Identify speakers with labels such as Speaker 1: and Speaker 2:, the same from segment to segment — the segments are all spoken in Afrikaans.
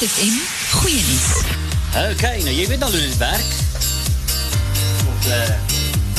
Speaker 1: Groot FM, goeie nuus.
Speaker 2: Okay, nou jy weet al hoe dit werk. Op, uh,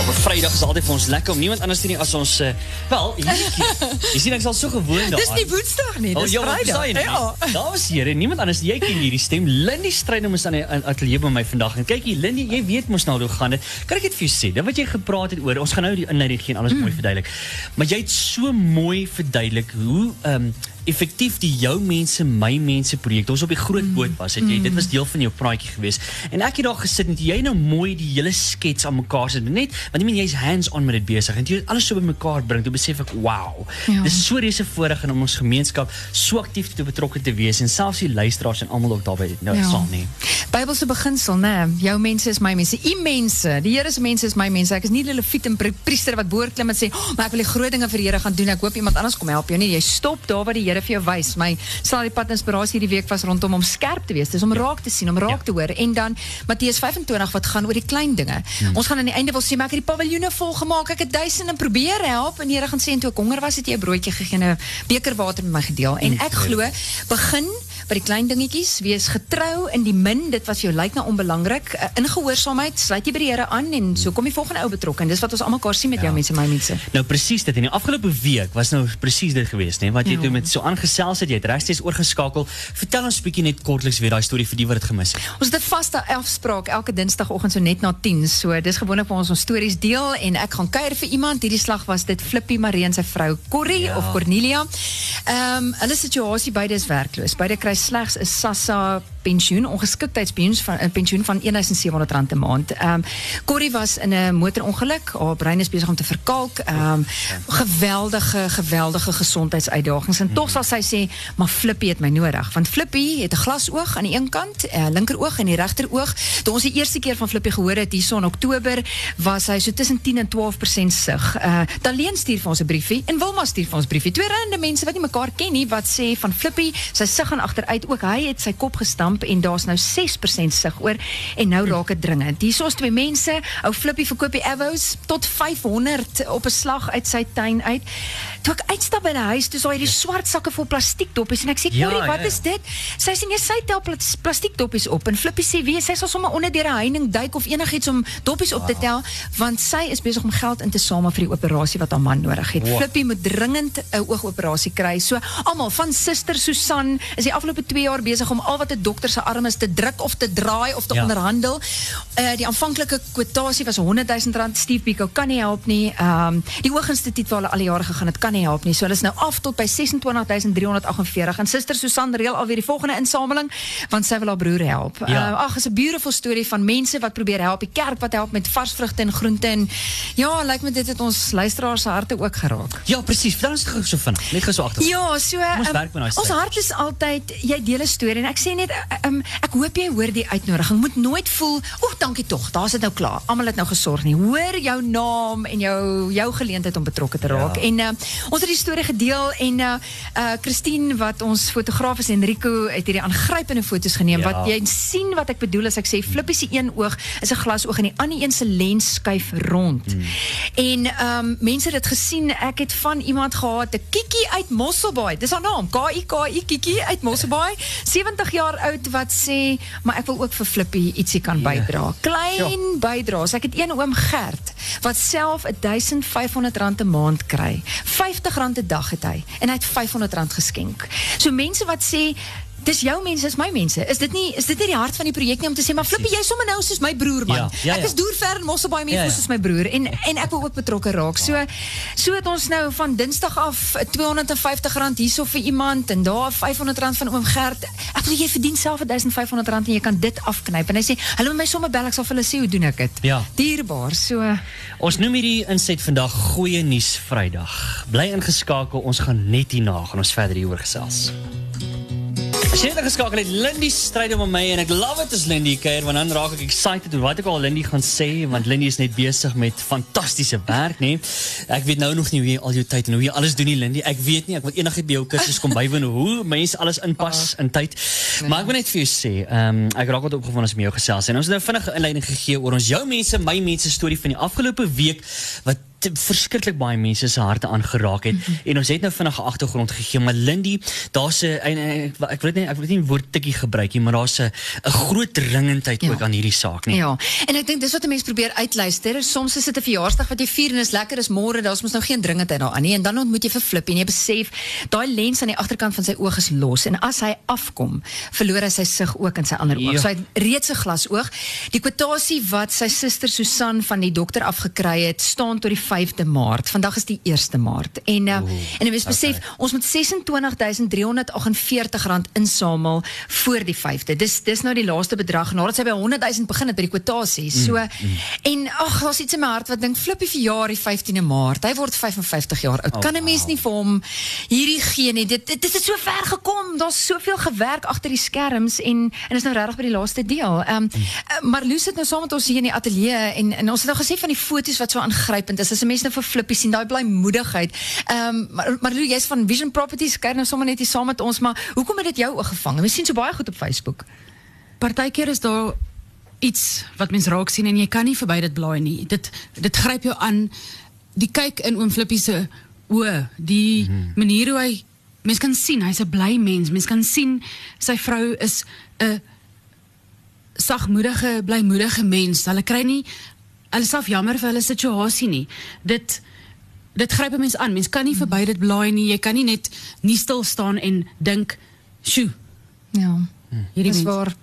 Speaker 2: op 'n Vrydag is altyd vir ons lekker om niemand anders te nie as ons uh, wel, jy sien ek is al so gewoond daaraan.
Speaker 1: Dis nie Woensdag nie,
Speaker 2: Oh,
Speaker 1: dis
Speaker 2: ja, wat
Speaker 1: Vrydag.
Speaker 2: jy nie? Dames en here, niemand anders jy ken hierdie stem. Lindy Strydom is aan die ateljee by my vandag. En kyk hier, Lindy, jy weet mos nou hoe gaan dit. Kan ek dit vir jou sê? Dit wat jy gepraat het oor, ons gaan nou die inleiding gee en alles mooi verduidelik. Maar jy het so mooi verduidelik hoe ehm um, effektief die jou mense my mense projek. Ons op die groot boot was, het jy dit was deel van jou praatjie geweest. En ek het daar gesit en jy nou mooi die hele skets aan mekaar sit. Net want ek meen jy's hands-on met dit besig en jy het alles so bymekaar bring. Toe besef ek, wow.
Speaker 1: Ja.
Speaker 2: Dis so reuse voorreg om ons gemeenskap so aktief te betrokke te wees en selfs die luisteraars en almal ook daarbey nou ja. saam nie.
Speaker 1: Bybelse beginsel, né? Jou mense is my mense. U mense, die Here se mense is my mense. Ek is nie die leviet en pri- priester wat boor klim en sê, oh, "Maar ek wil die groot dinge vir die Here gaan doen. Ek hoop iemand anders kom help jou nie." Jy stop daar waar die Here vir jou wys. My sal die pad inspirasie hierdie week was rondom om skerp te wees. Dis om raak te sien, om raak
Speaker 2: Ja.
Speaker 1: te hoor. En dan Matteus 25 wat gaan oor die klein dinge. Ons gaan aan die einde wil sê, "Maar ek het die paviljoene vol gemaak. Ek het duisende probeer help." En Here gaan sê, "En toe ek honger was, het jy 'n broodjie gegee en 'n beker water met my gedeel." En ek glo, begin by die klein dingetjies, wees getrou in die min, dit wat vir jou lyk nou onbelangrik, uh, in gehoorsaamheid, sluit jy by die Here aan en so kom die volgende ou betrokke. En dis wat ons almal mekaar sien met jou mense, my mense.
Speaker 2: Nou presies dit en die afgelope week was nou presies dit geweest, nê, wat jy
Speaker 1: Ja.
Speaker 2: toe met so aangesels het, jy het regsteeds oorgeskakel. Vertel ons bietjie net kortliks weer daai storie vir die wat dit gemis het.
Speaker 1: Ons het 'n vaste afspraak elke dinsdagoggend so net na 10. So dis gewoonlik waar ons ons stories deel en ek gaan kuier vir iemand. Hierdie slag was dit Flippie Maree en sy vrou Corrie
Speaker 2: Ja.
Speaker 1: of Cornelia. Ehm hulle situasie beide is werkloos. Beide kry slegs 'n SASSA pensioen, ongeskiktheidspensioen van 'n pensioen van R1700 'n maand. Ehm Corrie was in 'n motorongeluk. Haar brein is besig om te verkalk. Ehm geweldige geweldige gesondheidsuitdagings en tog sal sy sê, "Maar Flippie het my nodig." Want Flippie het 'n glasoog aan die een kant, 'n uh, linkeroog en die regteroog. Toe ons die eerste keer van Flippie gehoor het hierson Oktober, was hy so tussen 10 en 12% sug. Uh Daleen stuur vir ons 'n briefie en Wilma stuur vir ons briefie. Twee rande mense wat nie mekaar ken nie wat sê van Flippie, sy sug gaan agteruit. Ook hy het sy kop gestamp en daar's nou 6% sug oor en nou raak dit dringend. Hier is twee mense, ou Flippie verkoop die avos tot 500 op 'n slag uit sy tuin uit. Toe ek uitstap by die huis, toe sal hy die swart sakke vol plastiekdoppies en ek sê,
Speaker 2: Ja,
Speaker 1: "Corrie, wat
Speaker 2: ja.
Speaker 1: is dit?" Sy sê, "Nee, sy tel plas- plastiekdoppies op." En Flippie sê, "Wie, sy sal sommer onder deur 'n heining duik of enigiets om doppies op te tel, want sy is besig om geld in te samel vir die operasie wat haar man nodig het."
Speaker 2: Wow.
Speaker 1: Flippie moet dringend 'n oogoperasie kry. So almal van suster Susan is die afgelope 2 jaar besig om al wat 'n dokter se arm is te druk of te draai of te
Speaker 2: Ja.
Speaker 1: onderhandel. Uh die aanvanklike kwotasie was 100 000 rand. Steve Biko kan nie help nie. Ehm um, die Hooginstituut waar hulle al die jare gegaan het, kan nie help nie. So hulle is nou af tot by 26348 en suster Susan reël alweer die volgende insameling want sy wil haar broer help.
Speaker 2: Ja.
Speaker 1: Uh, ag, is 'n beautiful storie van mense wat probeer help, die kerk wat help met vars vrugte en groente en ja, lyk my dit het ons luisteraars se harte ook geraak.
Speaker 2: Ja, presies. Vertel ons gou so vinnig. Net gou so agter.
Speaker 1: Ja, so
Speaker 2: ons
Speaker 1: ehm,
Speaker 2: werk met daai
Speaker 1: ons hart is altyd jy deel 'n storie en ek sê net um, ek hoop jy hoor die uitnodiging. Moet nooit voel, "Oek, dankie tog, daar's dit nou klaar. Almal het nou gesorg nie." Hoor jou naam en jou jou geleentheid om betrokke te raak.
Speaker 2: Ja.
Speaker 1: En uh, ons het die storie gedeel en uh uh Christine wat ons fotograaf is Enrico het hierdie aangrypende foto's geneem
Speaker 2: Ja.
Speaker 1: wat jy sien wat ek bedoel as ek sê Flippie se een oog is 'n glasoog en die ander een se lens skuif rond.
Speaker 2: Hmm.
Speaker 1: En ehm um, mense het dit gesien. Ek het van iemand gehad, 'n Kiki uit Mosselbaai. Dis haar naam, K I K I Kiki uit Mosselbaai. 70 jaar oud wat sê, "Maar ek wil ook vir Flippie ietsie kan
Speaker 2: Ja.
Speaker 1: bydra." Klein bydraes. Ek het een oom Gert wat self 1500 rand 'n maand kry. 50 rand 'n dag het hy en hy het 500 rand geskenk. So mense wat sê Dis jou mense, is my mense. Is dit nie is dit nie die hart van die projek nie om te sê maar Flippie, jy sommer nou soos my broer man.
Speaker 2: Ja, ja,
Speaker 1: Ek
Speaker 2: ja.
Speaker 1: is deur in Mosselbaai meer
Speaker 2: Ja,
Speaker 1: soos my broer en en ek wil ook betrokke raak. So so het ons nou van Dinsdag af R250 hierso vir iemand en daar R500 van oom Gert. Ek bedoel jy verdien self R1500 en jy kan dit afknyp. En hy sê, "Hulle moet my sommer bel, ek sal vir hulle sê hoe doen ek dit."
Speaker 2: Ja.
Speaker 1: Dierbaar. So
Speaker 2: Ons noem hierdie inset vandag Goeie Nuus Vrydag. Bly ingeskakel, ons gaan net hierna gaan ons verder hieroor gesels. As jy net ingeskakel het, Lindy stryd om my en ek love it as Lindy kuier want dan raak ek excited oor wat ek al Lindy gaan sê want Lindy is net besig met fantastiese werk, nê. Ek weet nou nog nie hoe jy al jou tyd en hoe jy alles doen nie, Lindy. Ek weet nie, ek wil enigiets by jou kursus kom bywoon hoe mense alles inpas in tyd. Maar ek wil net vir jou sê, ehm ek raak wat opgewonde as ek met jou gesels en ons het nou vinnig 'n inleiding gegee oor ons jou mense, my mense storie van die afgelope week wat verskriklik baie mense se harte aangeraak het en ons het nou vinnig 'n agtergrond gegee maar Lindy daar's 'n ek ek weet nie ek weet nie die woord tikkie gebruik nie maar daar's 'n groot dringendheid
Speaker 1: Ja.
Speaker 2: ook aan hierdie saak nie
Speaker 1: Ja, en ek dink dis wat 'n mens probeer uitluister. Soms is dit 'n verjaarsdag wat jy vier en is lekker, is môre, daar's mos nou geen dringendheid daaraan nie. En dan ontmoet jy vir Flippie en jy besef daai lens aan die agterkant van sy oog is los en as hy afkom, verloor hy sy sig ook in sy ander oog.
Speaker 2: Ja.
Speaker 1: So hy het reeds 'n glasoog. Die kwotasie wat sy suster Susan van die dokter afgekry het, staan tot die 5de Maart. Vandag is die 1ste Maart. En uh, en jy moet besef, ons moet 26348 rand insamel voor die 5de. Dis dis nou die laaste bedrag nadat sy by 100 000 begin het by die kwotasie. So en ag, daar's iets in my hart wat dink Flippie verjaar die 15de Maart. Hy word 55 jaar oud.
Speaker 2: Oh,
Speaker 1: kan 'n mens
Speaker 2: wow.
Speaker 1: nie vir hom hierdie gee nie. Dit dit, dit het so ver gekom. Daar's soveel gewerk agter die skerms en en is nou regtig by die laaste deel. Ehm um, maar Lou sit nou saam met ons hier in die ateljee en en ons het nou gesê van die foto's wat so aangrypend is. As 'n mens nou vir Flippie sien, daai blymoedigheid. Ehm um, maar maar Lou, jy's van Vision Properties, kyk nou sommer net hier saam met ons, maar hoekom het dit jou oog gevang? Mens sien so baie goed op Facebook.
Speaker 3: Partykeer is daar iets wat mens raak sien en jy kan nie verby dit blaai nie. Dit dit gryp jou aan. Die kyk in oom Flippie se oë, die manier hoe hy mens kan sien hy's 'n bly mens. Mens kan sien sy vrou is 'n sagmoedige, blymoedige mens. Hulle kry nie hulle self jammer vir hulle situasie nie. Dit dit gryp 'n mens aan. Mens kan nie verby dit blaai nie. Jy kan nie net nie stil staan en dink, "Sjoe,
Speaker 1: Ja.
Speaker 3: Hierdie
Speaker 1: Dis
Speaker 3: mens."
Speaker 1: waar.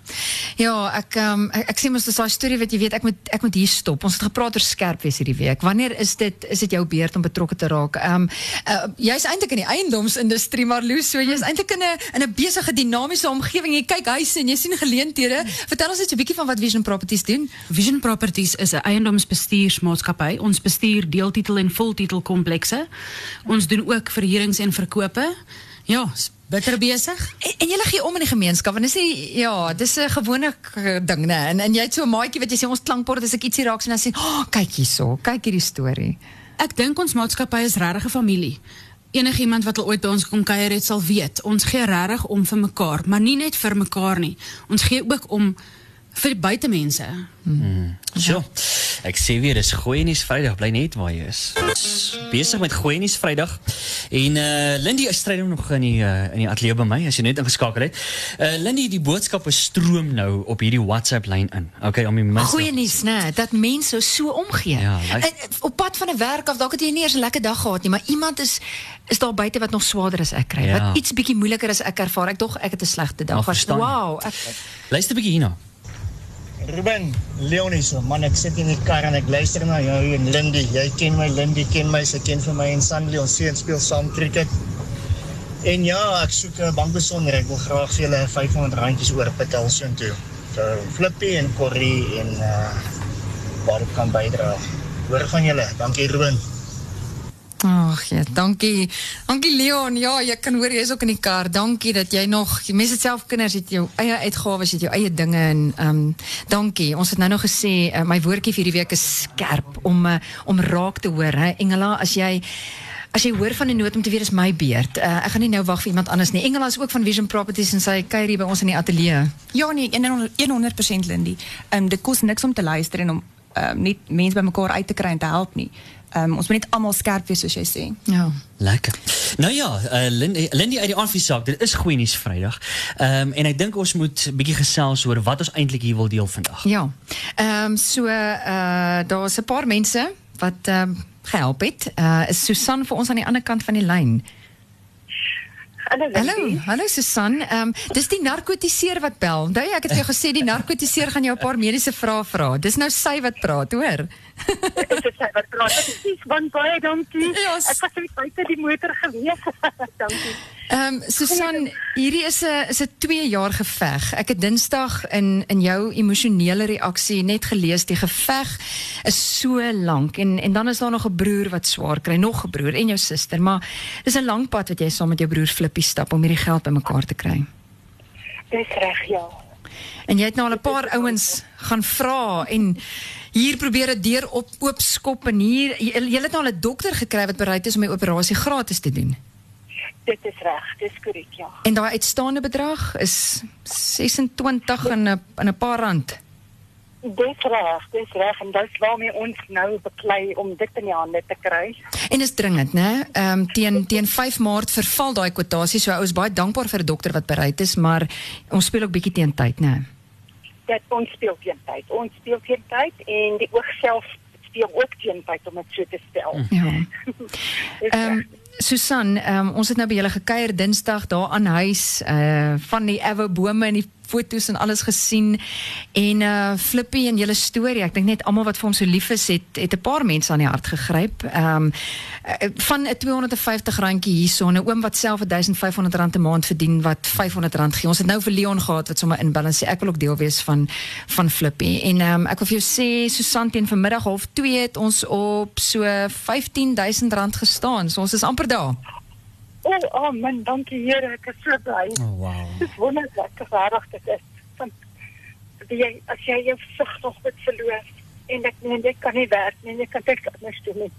Speaker 1: Ja, ek um, ek, ek sê mos dis daai storie wat jy weet ek moet ek moet hier stop. Ons het gepraat oor skerp wees hierdie week. Wanneer is dit is dit jou beurt om betrokke te raak? Ehm um, uh, jy's eintlik in die eiendomsindustrie maar Lou, so jy's eintlik in 'n in 'n besige dinamiese omgewing. Jy kyk huise en jy sien geleenthede. Vertel ons net so 'n bietjie van wat Vision Properties doen.
Speaker 3: Vision Properties is 'n eiendomsbestuursmaatskappy. Ons bestuur deeltitel en voltitel komplekse. Ons doen ook verhuurings en verkope. Ja, bitter besig.
Speaker 1: En, en jy gee om in die gemeenskap want dis nie ja, dis 'n gewone ding nê. En en jy het so 'n maatjie wat jy sê ons klankbord as ek ietsie raak sien dan sê, "Oh, kyk hierso, kyk hierdie storie."
Speaker 3: Ek dink ons maatskappy is regtig 'n familie. Enigiemand wat al ooit by ons kom kuier het, sal weet, ons gee regtig om vir mekaar, maar nie net vir mekaar nie. Ons gee ook om vir buitemense.
Speaker 2: So, ek sê weer dis Gooienies Vrydag, bly net waar jy is. Besig met Gooienies Vrydag. En uh Lindy is stryd nog in die uh, in die ateljee by my as jy net ingeskakel het. Uh Lindy, die boodskappe stroom nou op hierdie WhatsApp lyn in. Okay, om die minste.
Speaker 1: Goeie nuus, né? Dat mense so omgee.
Speaker 2: Ja, lyk-
Speaker 1: en op pad van 'n werk af, dalk het jy nie eers 'n lekker dag gehad nie, maar iemand is is daar buite wat nog swaarder as ek kry.
Speaker 2: Ja.
Speaker 1: Wat iets bietjie moeiliker as ek ervaar. Ek dog ek het 'n slegte dag.
Speaker 2: Ja, verstaan.
Speaker 1: wow. Ek,
Speaker 2: Luister bietjie hierna.
Speaker 4: Ruben, Leonie so, man ek sit in die kar en ek luister na jou en Lindy. Jy ken my, Lindy ken my, sy ken vir my en Sandy ons seun speel saam cricket. En ja, ek soek 'n bankbesonder. Ek wil graag vir julle 500 randjies oorbetaal soontoe. Vir Flippie en Corrie en uh waar ek kan bydra. Hoor van julle. Dankie Ruben.
Speaker 1: Ag ja, dankie. Dankie Leon. Ja, jy kan hoor jy is ook in die kar. Dankie dat jy nog mense self kinders het jou eie uitgawes, het jou eie dinge en ehm um, dankie. Ons het nou nog gesê uh, my woordjie vir hierdie week is skerp om uh, om raak te hoor, hè. Engela, as jy As jy hoor van 'n nood om te weet dis my beurt. Uh, ek gaan nie nou wag vir iemand anders nie. Engela is ook van Vision Properties en sy kuier hier by ons in die ateljee.
Speaker 5: Ja nee, 100 100% Lindy. Ehm um, dit kos niks om te luister en om um, net mense bymekaar uit te kry en te help nie. Ehm um, ons moet net almal skerp wees soos jy sê.
Speaker 1: Ja.
Speaker 2: Lekker. Nou ja, uh, Lindy, Lindy uit die aanviesaak, dit is Gooienies Vrydag. Ehm um, en ek dink ons moet 'n bietjie gesels oor wat ons eintlik hier wil deel vandag.
Speaker 1: Ja. Ehm um, so uh daar's 'n paar mense wat ehm um, gehelp het. Uh is Susan vir ons aan die ander kant van die lyn.
Speaker 6: Hallo,
Speaker 1: Hallo, hallo Susan. Ehm um, dis die narkotiseer wat bel. Onthou jy ek het vir jou gesê die narkotiseer gaan jou 'n paar mediese vrae vra. Dis nou sy wat praat, hoor.
Speaker 6: Is dit sy wat praat? Presies, want baie dankie.
Speaker 1: Ja,
Speaker 6: Ek was net buite die motor gewees. dankie.
Speaker 1: Ehm um, Susan, hierdie is 'n is 'n 2 jaar geveg. Ek het Dinsdag in in jou emosionele reaksie net gelees die geveg is so lank en en dan is daar nog 'n broer wat swaar kry, nog 'n broer en jou suster, maar dis 'n lang pad wat jy saam met jou broer Flippie stap om hierdie geld bymekaar te kry.
Speaker 6: Dis reg, ja.
Speaker 1: En jy het nou al 'n paar ouens gaan vra en hier probeer 'n deur op oop skop en hier jy, jy het nou al 'n dokter gekry wat bereid is om die operasie gratis te doen.
Speaker 6: Dit is reg, dis korrek, ja.
Speaker 1: En daai uitstaande bedrag is 26 en 'n en 'n paar rand.
Speaker 6: Dis reg, dis reg en dis waarmee ons nou beklei om dit in die hande te kry.
Speaker 1: En is dringend, né? Ehm um, teen teen 5 Maart verval daai kwotasie. So ou is baie dankbaar vir 'n dokter wat bereid is, maar ons speel ook bietjie teen tyd, né?
Speaker 6: Dat ons speel teen tyd. Ons speel teen tyd en die oog self speel ook teen tyd om dit so te stel.
Speaker 1: Ja. Ehm um. Susan, um, ons het nou by julle gekuier Dinsdag daar aan huis uh van die ewe bome en die foto's en alles gesien en uh Flippy en julle storie. Ek dink net almal wat vir hom so lief is het het 'n paar mense aan die hart gegryp. Ehm um, van 'n 250 randjie hierso, 'n oom wat self 1500 rand 'n maand verdien wat 500 rand gee. Ons het nou vir Leon gehad wat sommer inbel en sê ek wil ook deel wees van van Flippy. En ehm um, ek wil vir jou sê Susan teen vanmiddag half 2 het ons op so 15000 rand gestaan. So ons is amper daar.
Speaker 6: O, oh, man, dankie Here, ek is so bly.
Speaker 2: Oh wow.
Speaker 6: Dis wonderlik, regtig dit is. Want jy as jy jou sig nog met verloor en ek nee, jy kan nie werk nie, jy kan niks anders doen nie.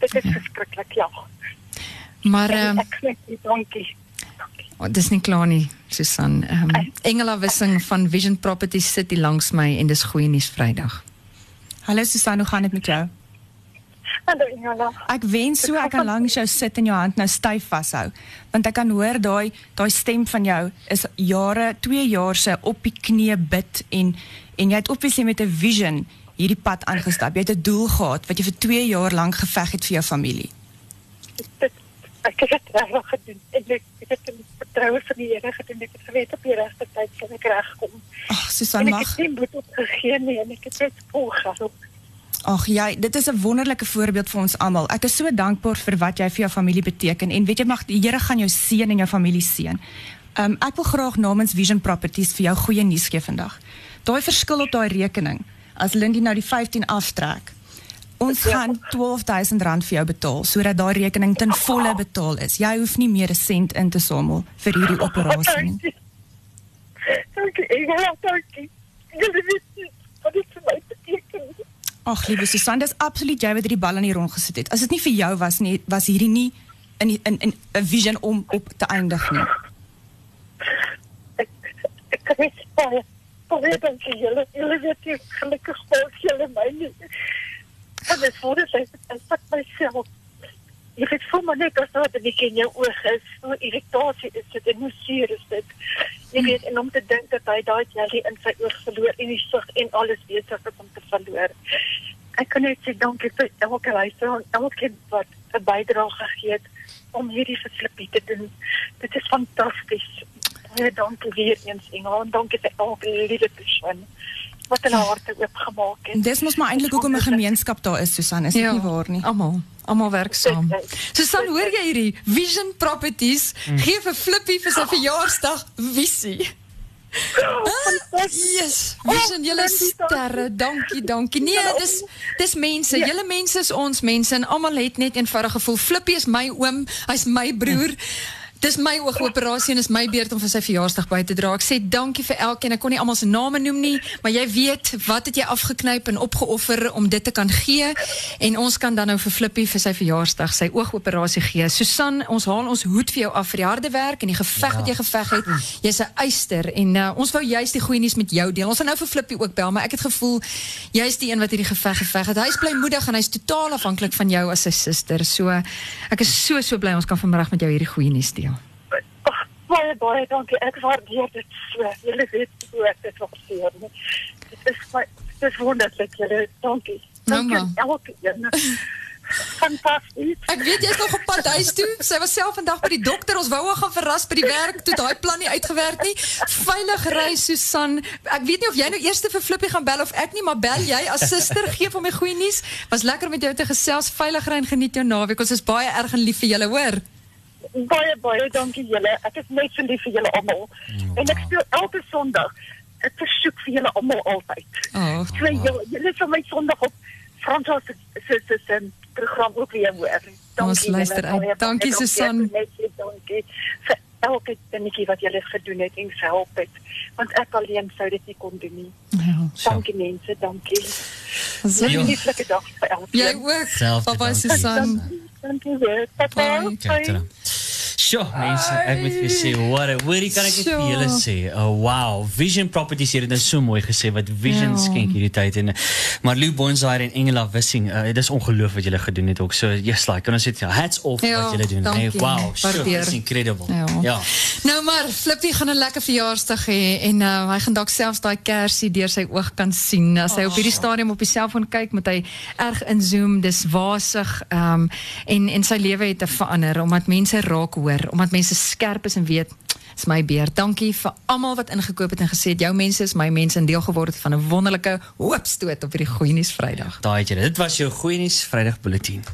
Speaker 6: Dit is verskriklik ja.
Speaker 1: Maar
Speaker 6: En
Speaker 1: ehm um,
Speaker 6: ek sê. Dankie.
Speaker 1: oh, dis nie klaar nie, Susan. Ehm um, Engela Wissing van Vision Properties sit hier langs my en dis goeie nuus Vrydag.
Speaker 5: Hallo Susan, hoe gaan dit met jou? Ek wens so ek kan langs jou sit en jou hand nou styf vashou, want ek kan hoor daai daai stem van jou is jare, 2 jaar se op die knie bid en en jy het obviously met 'n vision hierdie pad aangestap. Jy het 'n doel gehad wat jy vir 2 jaar lank geveg het vir jou familie.
Speaker 6: Dit ek het dit regtig gedoen. En ek ek het in vertroue van die Here gedoen. Ek het geweet op die regte tyd sal ek regkom.
Speaker 5: Ag, Susan
Speaker 6: En ek
Speaker 5: mag
Speaker 6: het nie moed opgegee nie en ek het net volgehou.
Speaker 5: Ag jy, dit is 'n wonderlike voorbeeld vir ons almal. Ek is so dankbaar vir wat jy vir jou familie beteken en weet jy mag die Here gaan jou seën en jou familie seën. Um ek wil graag namens Vision Properties vir jou goeie nuus gee vandag. Daai verskil op daai rekening as Lindy nou die 15 aftrek. Ons
Speaker 6: Ja.
Speaker 5: gaan R12000 vir jou betaal sodat daai rekening ten volle betaal is. Jy hoef nie meer 'n sent in te samel vir hierdie operasie nie.
Speaker 6: Dankie. Dankie Ingela, dankie. Jy weet nie wat dit vir my beteken. nie.
Speaker 5: Ag, liewe Susan, dis absoluut jy wat hierdie bal aan die rond gesit het. As dit nie vir jou was nie, was hierdie nie in in 'n vision om op te eindig nie.
Speaker 6: Ek ek kan net baie baie dankie julle. Julle weet jy gelukkig maak julle my nie. En dit voel dit ek ek myself. Jy weet voel maar net as daar 'n bietjie in jou oog is, hoe irritasie is dit en hoe seer is dit. Jy weet en om te dink dat hy daai jelly in sy oog verloor en die sig en alles besig is om te verloor. Ek kan net sê dankie vir elke luisteraar, elke wat 'n bydrae gegee het om hierdie vir Flippie te doen. Dit is fantasties. Baie dankie weer eens Engel en dankie vir elke liewe persoon wat hulle harte oopgemaak het.
Speaker 5: En dis mos maar eintlik hoekom 'n gemeenskap daar is, Susan, is dit nie waar nie?
Speaker 1: Almal, almal werk saam. Susan, hoor jy hierdie Vision Properties gee vir Flippy vir sy verjaarsdag visie. Yes, Vision julle
Speaker 6: dankie,
Speaker 1: sterre. Dankie, dankie. Nee, dis dis mense. Julle mense is ons mense en almal het net eenvoudig gevoel Flippy is my oom, hy's my broer. Dis my oogoperasie en is my beurt om vir sy verjaarsdag by te dra. Ek sê dankie vir elkeen. Ek kon nie almal se name noem nie, maar jy weet wat het jy afgeknyp en opgeoffer om dit te kan gee en ons kan dan nou vir Flippy vir sy verjaarsdag sy oogoperasie gee. Susan, ons haal ons hoed vir jou af vir die harde werk en die geveg wat jy geveg het. Jy's 'n eyster en uh, ons wou juist die goeie nuus met jou deel. Ons gaan nou vir Flippy ook bel, maar ek het gevoel jy's die een wat hierdie geveg geveg het. Hy's blymoedig en hy's totaal afhanklik van jou as sy suster. So ek is so so bly ons kan vanmiddag met jou hierdie goeie nuus deel.
Speaker 6: Baie baie dankie. Ek waardeer dit so. Julle weet hoe ek dit waardeer. Dit is my dit is wonderlik julle. Dankie. Dankie
Speaker 1: Nou,
Speaker 6: aan elke een. Fantasties.
Speaker 1: Ek weet jy's nog op pad huis toe. Sy was self vandag by die dokter. Ons wou haar gaan verras by die werk toe daai plan nie uitgewerk nie. Veilig ry Susan. Ek weet nie of jy nou eers vir Flippie gaan bel of ek nie, maar bel jy as suster gee vir my goeie nuus. Was lekker met jou te gesels. Veilig ry en geniet jou naweek. Ons is baie erg en lief vir julle, hoor.
Speaker 6: Baie baie dankie julle. Ek is net so lief vir julle almal. En ek speel elke Sondag 'n versoek vir julle almal altyd.
Speaker 1: Oh,
Speaker 6: So julle julle sal my Sondag op Fransos se se se se program ook weer hoor.
Speaker 1: Ons luister uit. Dankie,
Speaker 6: dankie.
Speaker 1: Susan.
Speaker 6: So Dankie vir elke dingetjie wat julle gedoen het en gehelp het. Want ek alleen sou dit nie kon doen nie.
Speaker 1: ja.
Speaker 6: Dankie mense, dankie.
Speaker 1: So,
Speaker 6: Een lieflike dag vir elkeen.
Speaker 1: jy ook.
Speaker 2: Selfde,
Speaker 1: Bye bye
Speaker 2: dankie.
Speaker 1: Susan.
Speaker 6: Dankie Thank you.
Speaker 1: Bye.
Speaker 2: Bye. Sjoe, mense, ek moet vir sê, what a, hoorie kan ek dit vir
Speaker 1: Sjoe.
Speaker 2: julle sê. Oh, wow, Vision Properties hier het nou so mooi gesê wat Vision
Speaker 1: Ja.
Speaker 2: skenk hierdie tyd en maar Lou Bonsair en Engela Wissing, uh, dit is ongelooflik wat julle gedoen het ook. So, yes, like, kan ons sê hats off
Speaker 1: Ja,
Speaker 2: wat julle doen. Hey, wow, sure,
Speaker 1: Waardeer.
Speaker 2: it's incredible.
Speaker 1: Ja.
Speaker 2: ja.
Speaker 1: Nou maar, Flippy gaan 'n lekker verjaarsdag hê en uh, hy gaan dalk selfs daai kersie deur sy oog kan sien. As hy op hierdie stadium op die selfoon kyk, moet hy erg inzoom, dis wasig um, en en sy lewe het te verander omdat mense raak hoor, omdat mense skerp is en weet Dis my beer. Dankie vir almal wat ingekoop het en gesê het jou mense is my mense en deel geword het van 'n wonderlike hoopstoot op hierdie goeie nuus Vrydag.
Speaker 2: Daai het jy. Dit was jou goeie nuus Vrydag bulletin.